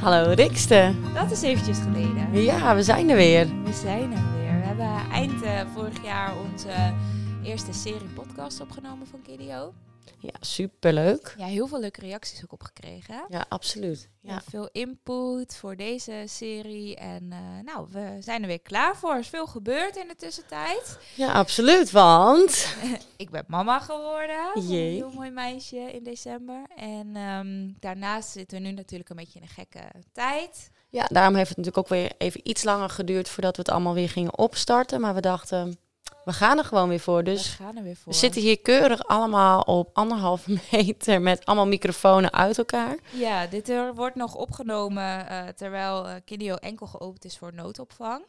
Hallo Rikste. Dat is eventjes geleden. Ja, we zijn er weer. We zijn er weer. We hebben eind uh, vorig jaar onze eerste serie podcast opgenomen van Kidio. Ja, superleuk. Ja, heel veel leuke reacties ook opgekregen. Ja, absoluut. Ja. ja. veel input voor deze serie. En uh, nou, we zijn er weer klaar voor. Er is veel gebeurd in de tussentijd. Ja, absoluut. Want... ik ben mama geworden. Jee. Een heel mooi meisje in december. En um, daarnaast zitten we nu natuurlijk een beetje in een gekke tijd. Ja, daarom heeft het natuurlijk ook weer even iets langer geduurd voordat we het allemaal weer gingen opstarten. Maar we dachten, we gaan er gewoon weer voor. Dus we, gaan er weer voor. we zitten hier keurig allemaal op anderhalve meter met allemaal microfoons uit elkaar. Ja, dit er wordt nog opgenomen uh, terwijl uh, Kidio enkel geopend is voor noodopvang.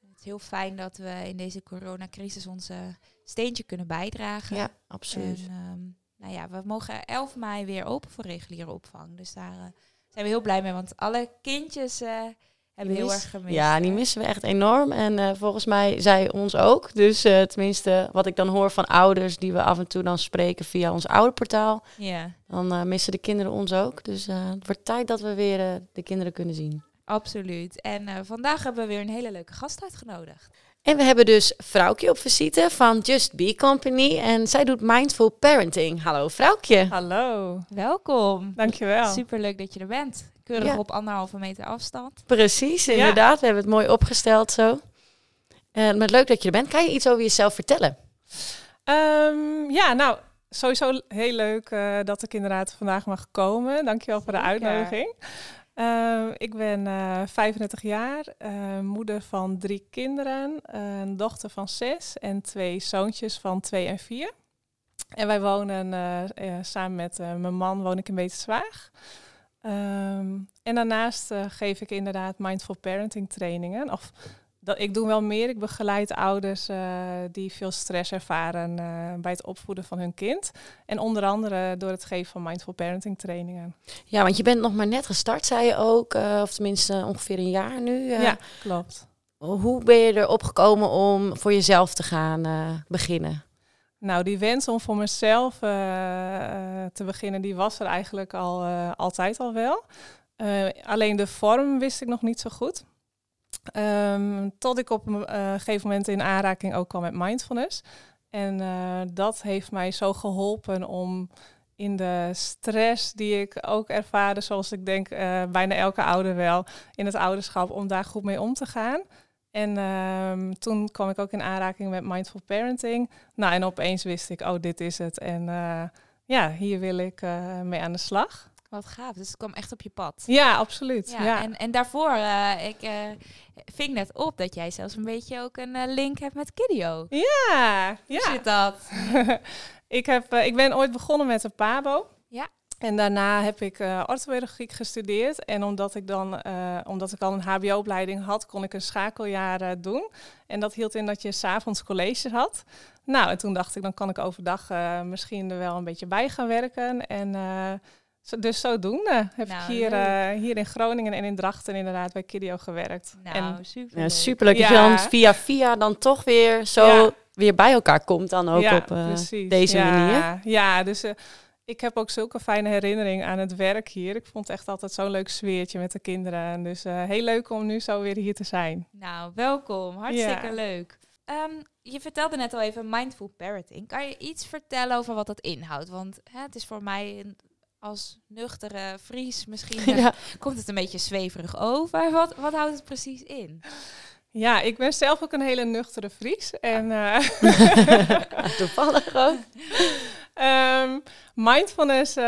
Het is heel fijn dat we in deze coronacrisis onze steentje kunnen bijdragen. Ja, absoluut. En, um, nou ja, we mogen 11 mei weer open voor reguliere opvang. Dus daar uh, zijn we heel blij mee, want alle kindjes hebben heel erg gemist. Ja, die missen we echt enorm. En uh, volgens mij zij ons ook. Dus uh, tenminste, wat ik dan hoor van ouders die we af en toe dan spreken via ons ouderportaal. Ja. Dan uh, missen de kinderen ons ook. Dus het wordt tijd dat we weer de kinderen kunnen zien. Absoluut. En vandaag hebben we weer een hele leuke gast uitgenodigd. En we hebben dus Vrouwtje op visite van Just Be Company. En zij doet Mindful Parenting. Hallo Vrouwtje. Hallo. Welkom. Dankjewel. Superleuk dat je er bent. Keurig op anderhalve meter afstand. Precies, inderdaad. We hebben het mooi opgesteld zo. En met leuk dat je er bent. Kan je iets over jezelf vertellen? Um, ja, nou, sowieso heel leuk uh, dat ik inderdaad vandaag mag komen. Dankjewel voor de uitnodiging. Uh, ik ben uh, 35 jaar, uh, moeder van drie kinderen, een dochter van zes en twee zoontjes van twee en vier. En wij wonen samen met mijn man woon ik in Beterswaag. Um, en daarnaast geef ik inderdaad mindful parenting trainingen. Of dat, ik doe wel meer. Ik begeleid ouders uh, die veel stress ervaren uh, bij het opvoeden van hun kind. En onder andere door het geven van mindful parenting trainingen. Ja, want je bent nog maar net gestart, zei je ook. of tenminste ongeveer een jaar nu. ja, klopt. Hoe ben je erop gekomen om voor jezelf te gaan beginnen? Nou, die wens om voor mezelf te beginnen, die was er eigenlijk al altijd al wel. Alleen de vorm wist ik nog niet zo goed. Um, tot ik op een gegeven moment in aanraking ook kwam met mindfulness. En dat heeft mij zo geholpen om in de stress die ik ook ervaarde, zoals ik denk bijna elke ouder wel, in het ouderschap, om daar goed mee om te gaan. En um, toen kwam ik ook in aanraking met mindful parenting. Nou, en opeens wist ik, oh, dit is het. En ja, hier wil ik mee aan de slag. Wat gaaf, dus het kwam echt op je pad. Ja, absoluut. Ja, ja. En, en daarvoor, uh, ik ving net op dat jij zelfs een beetje ook een link hebt met Kidio. Ja, Hoe ja. zit dat? ik, heb, ik ben ooit begonnen met een PABO. Ja. En daarna heb ik uh, orthopedagogiek gestudeerd. En omdat ik dan, uh, omdat ik al een HBO-opleiding had, kon ik een schakeljaar uh, doen. En dat hield in dat je s'avonds colleges had. Nou, en toen dacht ik, dan kan ik overdag misschien er wel een beetje bij gaan werken. En dus zodoende heb nou, ik hier, hier in Groningen en in Drachten inderdaad bij Kidio gewerkt. Nou, en, super. Ja, superleuk ja. dat je dan via via dan toch weer zo ja. weer bij elkaar komt dan ook op deze manier. Ja, dus ik heb ook zulke fijne herinneringen aan het werk hier. Ik vond echt altijd zo'n leuk sfeertje met de kinderen. En dus uh, heel leuk om nu zo weer hier te zijn. Nou, welkom. Hartstikke ja. leuk. Um, je vertelde net al even mindful parenting. Kan je iets vertellen over wat dat inhoudt? Want hè, het is voor mij als nuchtere Fries misschien ja. komt het een beetje zweverig over. Wat, wat houdt het precies in? Ja, ik ben zelf ook een hele nuchtere Fries. En, uh, Toevallig ook. Um, mindfulness uh,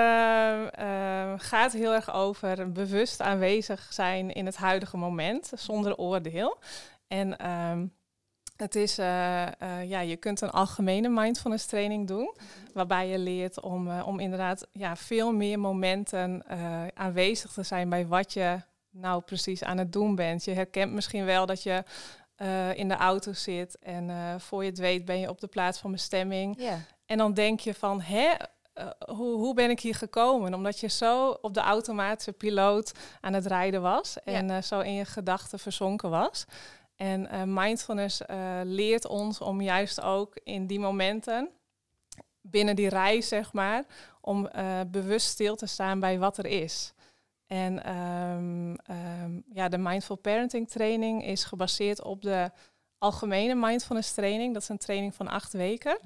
uh, gaat heel erg over bewust aanwezig zijn in het huidige moment, zonder oordeel. En um, het is, uh, ja, je kunt een algemene mindfulness training doen, waarbij je leert om, om inderdaad ja, veel meer momenten aanwezig te zijn bij wat je nou precies aan het doen bent. Je herkent misschien wel dat je in de auto zit en voor je het weet ben je op de plaats van bestemming. Yeah. En dan denk je van, hè, uh, hoe, hoe ben ik hier gekomen? Omdat je zo op de automatische piloot aan het rijden was en zo in je gedachten verzonken was. En mindfulness leert ons om juist ook in die momenten, binnen die reis zeg maar, om bewust stil te staan bij wat er is. En ehm, ehm, ja, de Mindful Parenting training is gebaseerd op de algemene mindfulness training. Dat is een training van acht weken.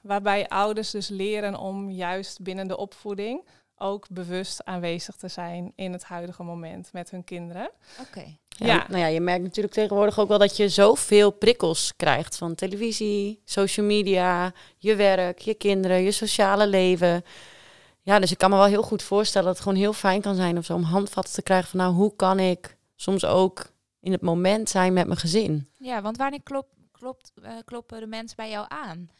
Waarbij ouders dus leren om juist binnen de opvoeding ook bewust aanwezig te zijn in het huidige moment met hun kinderen. Oké. Ja, Nou ja, je merkt natuurlijk tegenwoordig ook wel dat je zoveel prikkels krijgt van televisie, social media, je werk, je kinderen, je sociale leven. Ja, dus ik kan me wel heel goed voorstellen dat het gewoon heel fijn kan zijn of zo om handvatten te krijgen van nou, hoe kan ik soms ook in het moment zijn met mijn gezin. Ja, want wanneer klopt, klopt, uh, kloppen de mensen bij jou aan?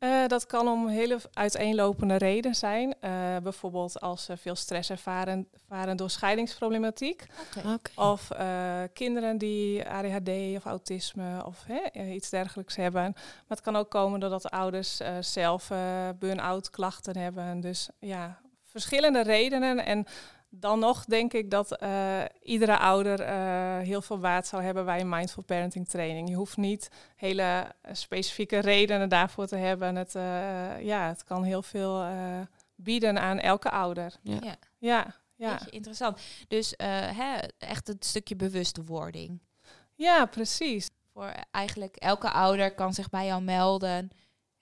Uh, dat kan om hele uiteenlopende redenen zijn. Uh, bijvoorbeeld als ze veel stress ervaren, ervaren door scheidingsproblematiek. Okay. Of uh, kinderen die ADHD of autisme of iets dergelijks hebben. Maar het kan ook komen doordat ouders zelf burn-out klachten hebben. Dus ja, verschillende redenen. En dan nog denk ik dat uh, iedere ouder uh, heel veel baat zou hebben bij een mindful parenting training. Je hoeft niet hele eh, specifieke redenen daarvoor te hebben. Het, uh, ja, het kan heel veel bieden aan elke ouder. Ja, ja. ja, ja. interessant. Dus hè, echt het stukje bewustwording. Ja, precies. Voor eigenlijk elke ouder kan zich bij jou melden.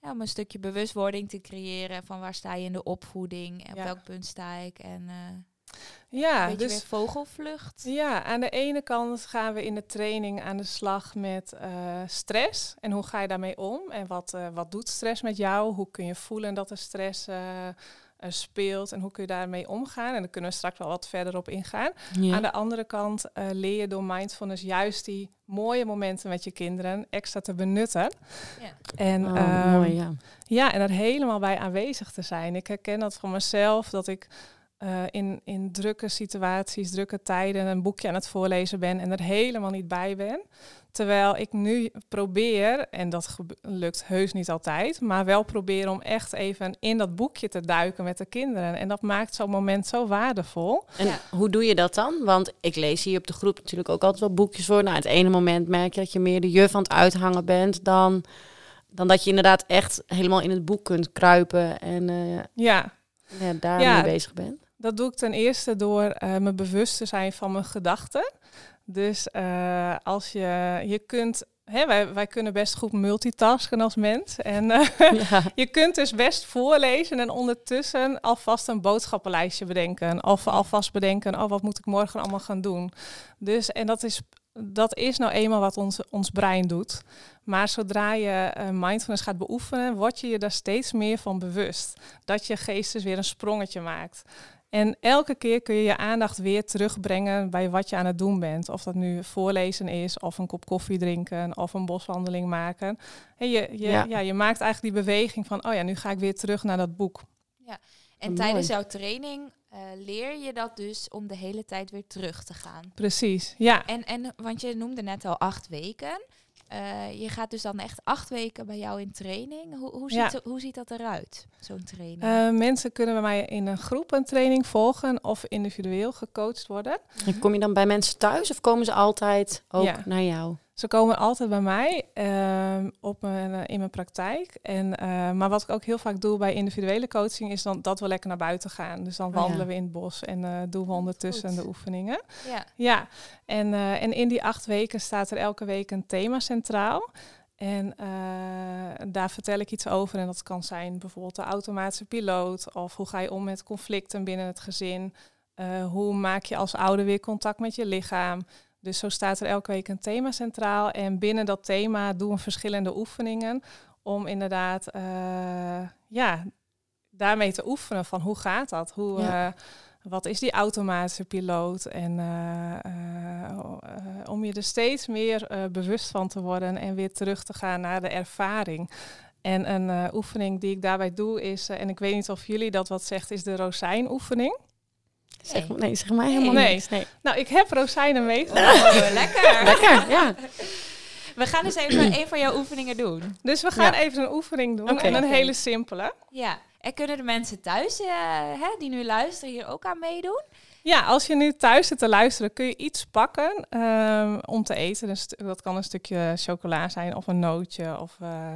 Ja, om een stukje bewustwording te creëren van waar sta je in de opvoeding en op welk punt sta ik. En, ja, Beetje dus vogelvlucht. Ja, aan de ene kant gaan we in de training aan de slag met uh, stress. En hoe ga je daarmee om? En wat, uh, wat doet stress met jou? Hoe kun je voelen dat er stress uh, speelt? En hoe kun je daarmee omgaan? En daar kunnen we straks wel wat verder op ingaan. Ja. Aan de andere kant leer je door mindfulness juist die mooie momenten met je kinderen extra te benutten. Ja. En, oh, mooi, ja. ja, en er helemaal bij aanwezig te zijn. Ik herken dat van mezelf, dat ik uh, in, in drukke situaties, drukke tijden een boekje aan het voorlezen ben en er helemaal niet bij ben. Terwijl ik nu probeer, en dat lukt heus niet altijd, maar wel probeer om echt even in dat boekje te duiken met de kinderen. En dat maakt zo'n moment zo waardevol. En hoe doe je dat dan? Want ik lees hier op de groep natuurlijk ook altijd wel boekjes voor. Nou, het ene moment merk je dat je meer de juf aan het uithangen bent dan, dan dat je inderdaad echt helemaal in het boek kunt kruipen en uh, ja. Ja, daarmee ja, bezig bent. Dat doe ik ten eerste door uh, me bewust te zijn van mijn gedachten. Dus uh, als je, je kunt, hè, wij, wij kunnen best goed multitasken als mens. En uh, ja. je kunt dus best voorlezen en ondertussen alvast een boodschappenlijstje bedenken. Of alvast bedenken, oh wat moet ik morgen allemaal gaan doen. Dus, en dat is dat is nou eenmaal wat ons, ons brein doet. Maar zodra je uh, mindfulness gaat beoefenen, word je je daar steeds meer van bewust. Dat je geest dus weer een sprongetje maakt. En elke keer kun je je aandacht weer terugbrengen bij wat je aan het doen bent. Of dat nu voorlezen is, of een kop koffie drinken, of een boswandeling maken. En je, je, ja. je maakt eigenlijk die beweging van, oh ja, nu ga ik weer terug naar dat boek. Ja, en tijdens jouw training uh, leer je dat dus om de hele tijd weer terug te gaan. Precies, ja. En, en want je noemde net al acht weken. Uh, je gaat dus dan echt acht weken bij jou in training. Hoe, hoe, ziet, hoe ziet dat eruit, zo'n training? Uh, mensen kunnen bij mij in een groep een training volgen of individueel gecoacht worden. En kom je dan bij mensen thuis of komen ze altijd ook ja. naar jou? Ze komen altijd bij mij uh, op mijn, uh, in mijn praktijk. En, uh, maar wat ik ook heel vaak doe bij individuele coaching is dan dat we lekker naar buiten gaan. Dus dan oh, wandelen ja. we in het bos en eh, doen we ondertussen Goed. de oefeningen. Ja. ja. En, en in die acht weken staat er elke week een thema centraal. En daar vertel ik iets over. En dat kan zijn bijvoorbeeld de automatische piloot. Of hoe ga je om met conflicten binnen het gezin. hoe maak je als ouder weer contact met je lichaam. Dus zo staat er elke week een thema centraal. En binnen dat thema doen we verschillende oefeningen om inderdaad uh, ja, daarmee te oefenen van hoe gaat dat? Hoe, ja. uh, wat is die automatische piloot? En uh, om je er steeds meer bewust van te worden en weer terug te gaan naar de ervaring. En een oefening die ik daarbij doe is, en ik weet niet of jullie dat wat zegt, is de rozijnoefening. Zeg, nee, zeg maar helemaal nee. niks. Nee. Nou, ik heb rozijnen meegenomen. Oh, lekker. lekker, ja. We gaan dus even een van jouw oefeningen doen. Dus we gaan ja. even een oefening doen. Okay. En een hele simpele. Ja. En kunnen de mensen thuis, uh, hè, die nu luisteren, hier ook aan meedoen? Ja, als je nu thuis zit te luisteren, kun je iets pakken um, om te eten. Dus dat kan een stukje chocola zijn of een nootje of uh,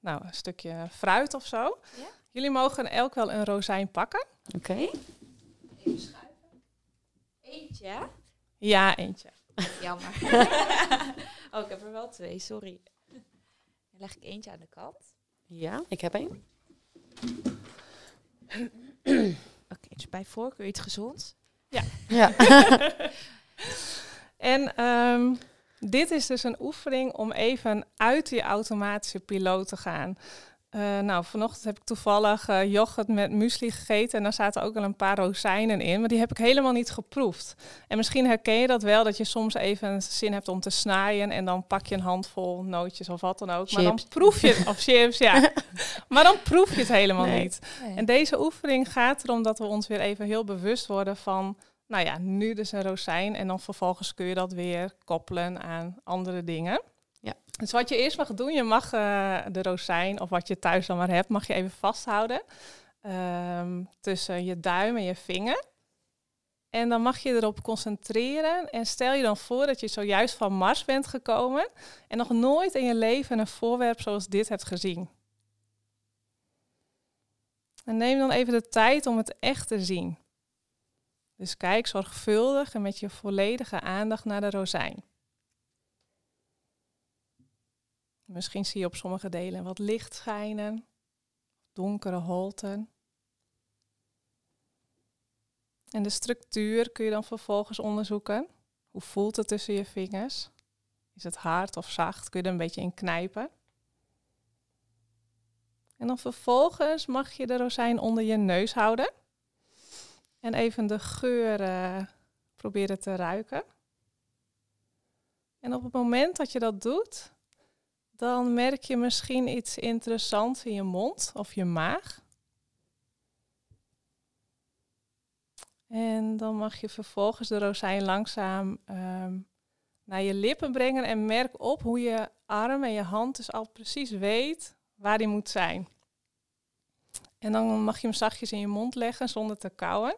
nou, een stukje fruit of zo. Ja? Jullie mogen elk wel een rozijn pakken. Oké. Okay. Even Eentje? Ja, eentje. Jammer. oh, ik heb er wel twee, sorry. Dan leg ik eentje aan de kant. Ja, ik heb een. Oké, dus bij voorkeur iets gezonds. Ja. Ja. En ehm, dit is dus een oefening om even uit je automatische piloot te gaan. Uh, nou, vanochtend heb ik toevallig uh, yoghurt met muesli gegeten en daar zaten ook al een paar rozijnen in, maar die heb ik helemaal niet geproefd. En misschien herken je dat wel, dat je soms even zin hebt om te snijden en dan pak je een handvol nootjes of wat dan ook. Maar dan proef je het, of chips, ja. maar dan proef je het helemaal niet. En deze oefening gaat erom dat we ons weer even heel bewust worden van, nou ja, nu dus een rozijn en dan vervolgens kun je dat weer koppelen aan andere dingen. Dus wat je eerst mag doen, je mag uh, de rozijn of wat je thuis dan maar hebt, mag je even vasthouden um, tussen je duim en je vinger. En dan mag je erop concentreren en stel je dan voor dat je zojuist van Mars bent gekomen en nog nooit in je leven een voorwerp zoals dit hebt gezien. En neem dan even de tijd om het echt te zien. Dus kijk zorgvuldig en met je volledige aandacht naar de rozijn. Misschien zie je op sommige delen wat licht schijnen, donkere holten. En de structuur kun je dan vervolgens onderzoeken. Hoe voelt het tussen je vingers? Is het hard of zacht? Kun je er een beetje in knijpen? En dan vervolgens mag je de rozijn onder je neus houden. En even de geur uh, proberen te ruiken. En op het moment dat je dat doet, dan merk je misschien iets interessants in je mond of je maag. En dan mag je vervolgens de rozijn langzaam ehm, naar je lippen brengen en merk op hoe je arm en je hand dus al precies weet waar die moet zijn. En dan mag je hem zachtjes in je mond leggen zonder te kauwen.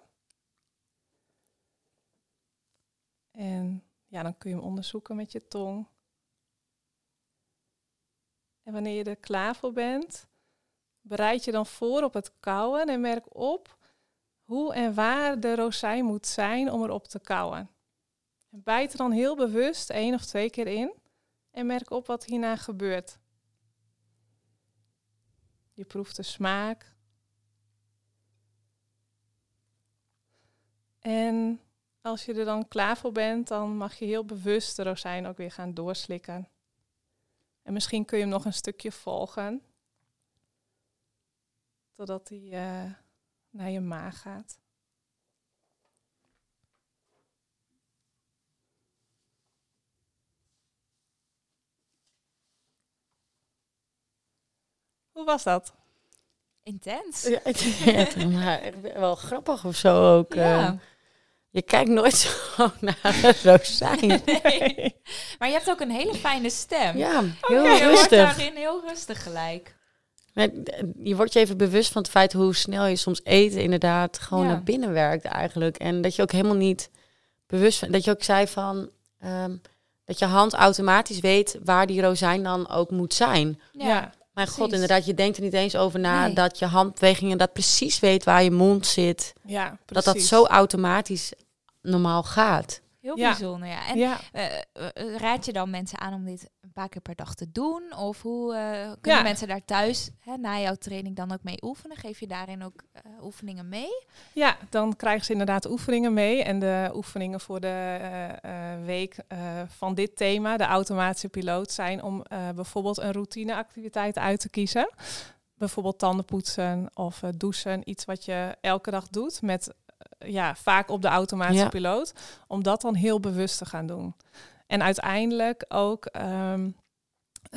En ja, dan kun je hem onderzoeken met je tong. En wanneer je er klaar voor bent, bereid je dan voor op het kauwen en merk op hoe en waar de rozijn moet zijn om erop te kauwen. En bijt er dan heel bewust één of twee keer in en merk op wat hierna gebeurt. Je proeft de smaak. En als je er dan klaar voor bent, dan mag je heel bewust de rozijn ook weer gaan doorslikken. En misschien kun je hem nog een stukje volgen. Totdat hij uh, naar je maag gaat. Hoe was dat? Intens. Ja, het, wel grappig of zo ook. Ja. Uh, je kijkt nooit zo naar een rozijn. Nee. Maar je hebt ook een hele fijne stem. Ja, heel okay, rustig. Je wordt daarin heel rustig gelijk. Je wordt je even bewust van het feit hoe snel je soms eten inderdaad gewoon naar binnen werkt eigenlijk. En dat je ook helemaal niet bewust van... Dat je ook zei van... Um, dat je hand automatisch weet waar die rozijn dan ook moet zijn. Ja. Mijn god, inderdaad, je denkt er niet eens over na dat je handbewegingen dat precies weet waar je mond zit. Ja, precies. Dat dat zo automatisch normaal gaat. Heel bijzonder, ja. En ja. Eh, eh, raad je dan mensen aan om dit een paar keer per dag te doen? Of hoe uh, kunnen mensen daar thuis hè, na jouw training dan ook mee oefenen? Geef je daarin ook oefeningen mee? Ja, dan krijgen ze inderdaad oefeningen mee. En de oefeningen voor de week van dit thema, de automatische piloot, zijn om bijvoorbeeld een routineactiviteit uit te kiezen bijvoorbeeld tanden poetsen of douchen. Iets wat je elke dag doet met ja, vaak op de automatische piloot. Om dat dan heel bewust te gaan doen. En uiteindelijk ook ehm,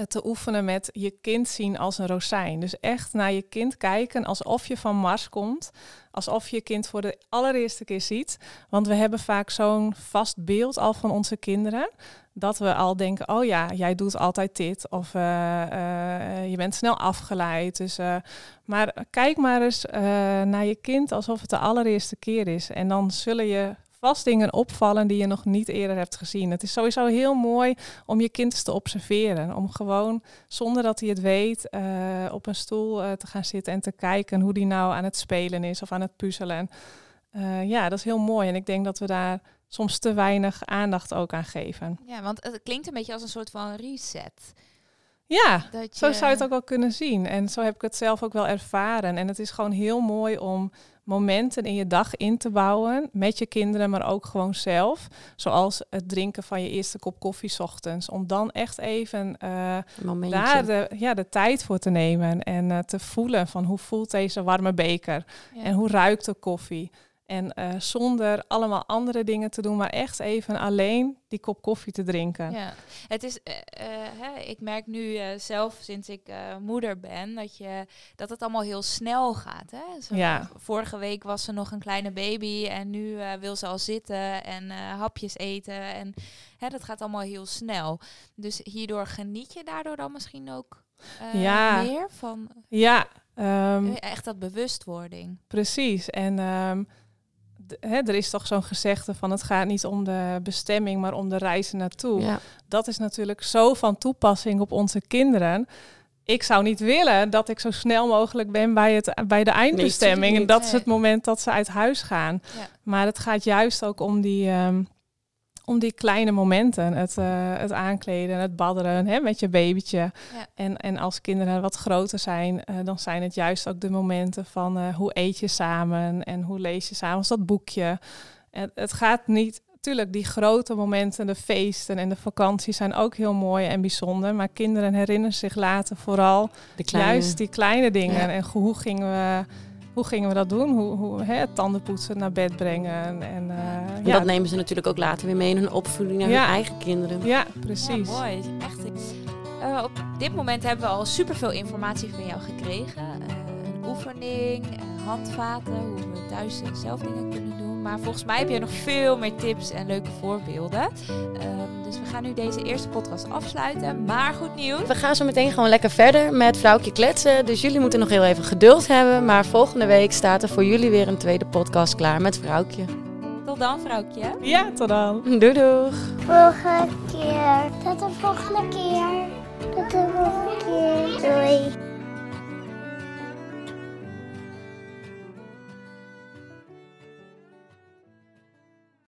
te oefenen met je kind zien als een rozijn. Dus echt naar je kind kijken alsof je van Mars komt. Alsof je je kind voor de allereerste keer ziet. Want we hebben vaak zo'n vast beeld al van onze kinderen dat we al denken, oh ja, jij doet altijd dit. Of uh, uh, je bent snel afgeleid. Dus, maar kijk maar eens naar je kind alsof het de allereerste keer is. En dan zullen je vast dingen opvallen die je nog niet eerder hebt gezien. Het is sowieso heel mooi om je kind te observeren. Om gewoon, zonder dat hij het weet, op een stoel te gaan zitten en te kijken hoe die nou aan het spelen is of aan het puzzelen. ja, dat is heel mooi. En ik denk dat we daar soms te weinig aandacht ook aan geven. Ja, want het klinkt een beetje als een soort van reset. Ja, zo zou je het ook wel kunnen zien. En zo heb ik het zelf ook wel ervaren. En het is gewoon heel mooi om momenten in je dag in te bouwen met je kinderen, maar ook gewoon zelf. Zoals het drinken van je eerste kop koffie s ochtends. Om dan echt even uh, daar de, ja, de tijd voor te nemen en uh, te voelen van hoe voelt deze warme beker en hoe ruikt de koffie. En uh, zonder allemaal andere dingen te doen, maar echt even alleen die kop koffie te drinken. Ja, het is, uh, hè, ik merk nu zelf sinds ik moeder ben, dat, je, dat het allemaal heel snel gaat. Hè? Zo, ja. Vorige week was ze nog een kleine baby en nu wil ze al zitten en hapjes eten. En hè, dat gaat allemaal heel snel. Dus hierdoor geniet je daardoor dan misschien ook ja. meer van... Ja, um, echt dat bewustwording. Precies. En... Um, hè, er is toch zo'n gezegde van het gaat niet om de bestemming, maar om de reizen naartoe. Ja. Dat is natuurlijk zo van toepassing op onze kinderen. Ik zou niet willen dat ik zo snel mogelijk ben bij, het, bij de eindbestemming. en dat is het moment dat ze uit huis gaan. Maar het gaat juist ook om die, um, om die kleine momenten. Het, uh, het aankleden, het badderen hè, met je babytje. Ja. En, en als kinderen wat groter zijn, uh, dan zijn het juist ook de momenten van uh, hoe eet je samen en hoe lees je samen dat boekje. Het, het gaat niet, natuurlijk die grote momenten, de feesten en de vakanties zijn ook heel mooi en bijzonder. Maar kinderen herinneren zich later vooral juist die kleine dingen. Ja. En hoe gingen we hoe gingen we dat doen? Hoe, hoe hè, tanden poetsen, naar bed brengen. En, uh, en ja. dat nemen ze natuurlijk ook later weer mee in hun opvoeding naar hun eigen kinderen. Ja, precies. Ja, mooi. Echt. Uh, op dit moment hebben we al superveel informatie van jou gekregen. Uh, een oefening, handvaten, hoe we thuis zelf dingen kunnen doen. Maar volgens mij heb je nog veel meer tips en leuke voorbeelden. Um, dus we gaan nu deze eerste podcast afsluiten. Maar goed nieuws. We gaan zo meteen gewoon lekker verder met Vrouwtje Kletsen. Dus jullie moeten nog heel even geduld hebben. Maar volgende week staat er voor jullie weer een tweede podcast klaar met Vrouwtje. Tot dan, Vrouwtje. Ja, tot dan. Doei doeg. Volgende keer. Tot de volgende keer. Tot de volgende keer.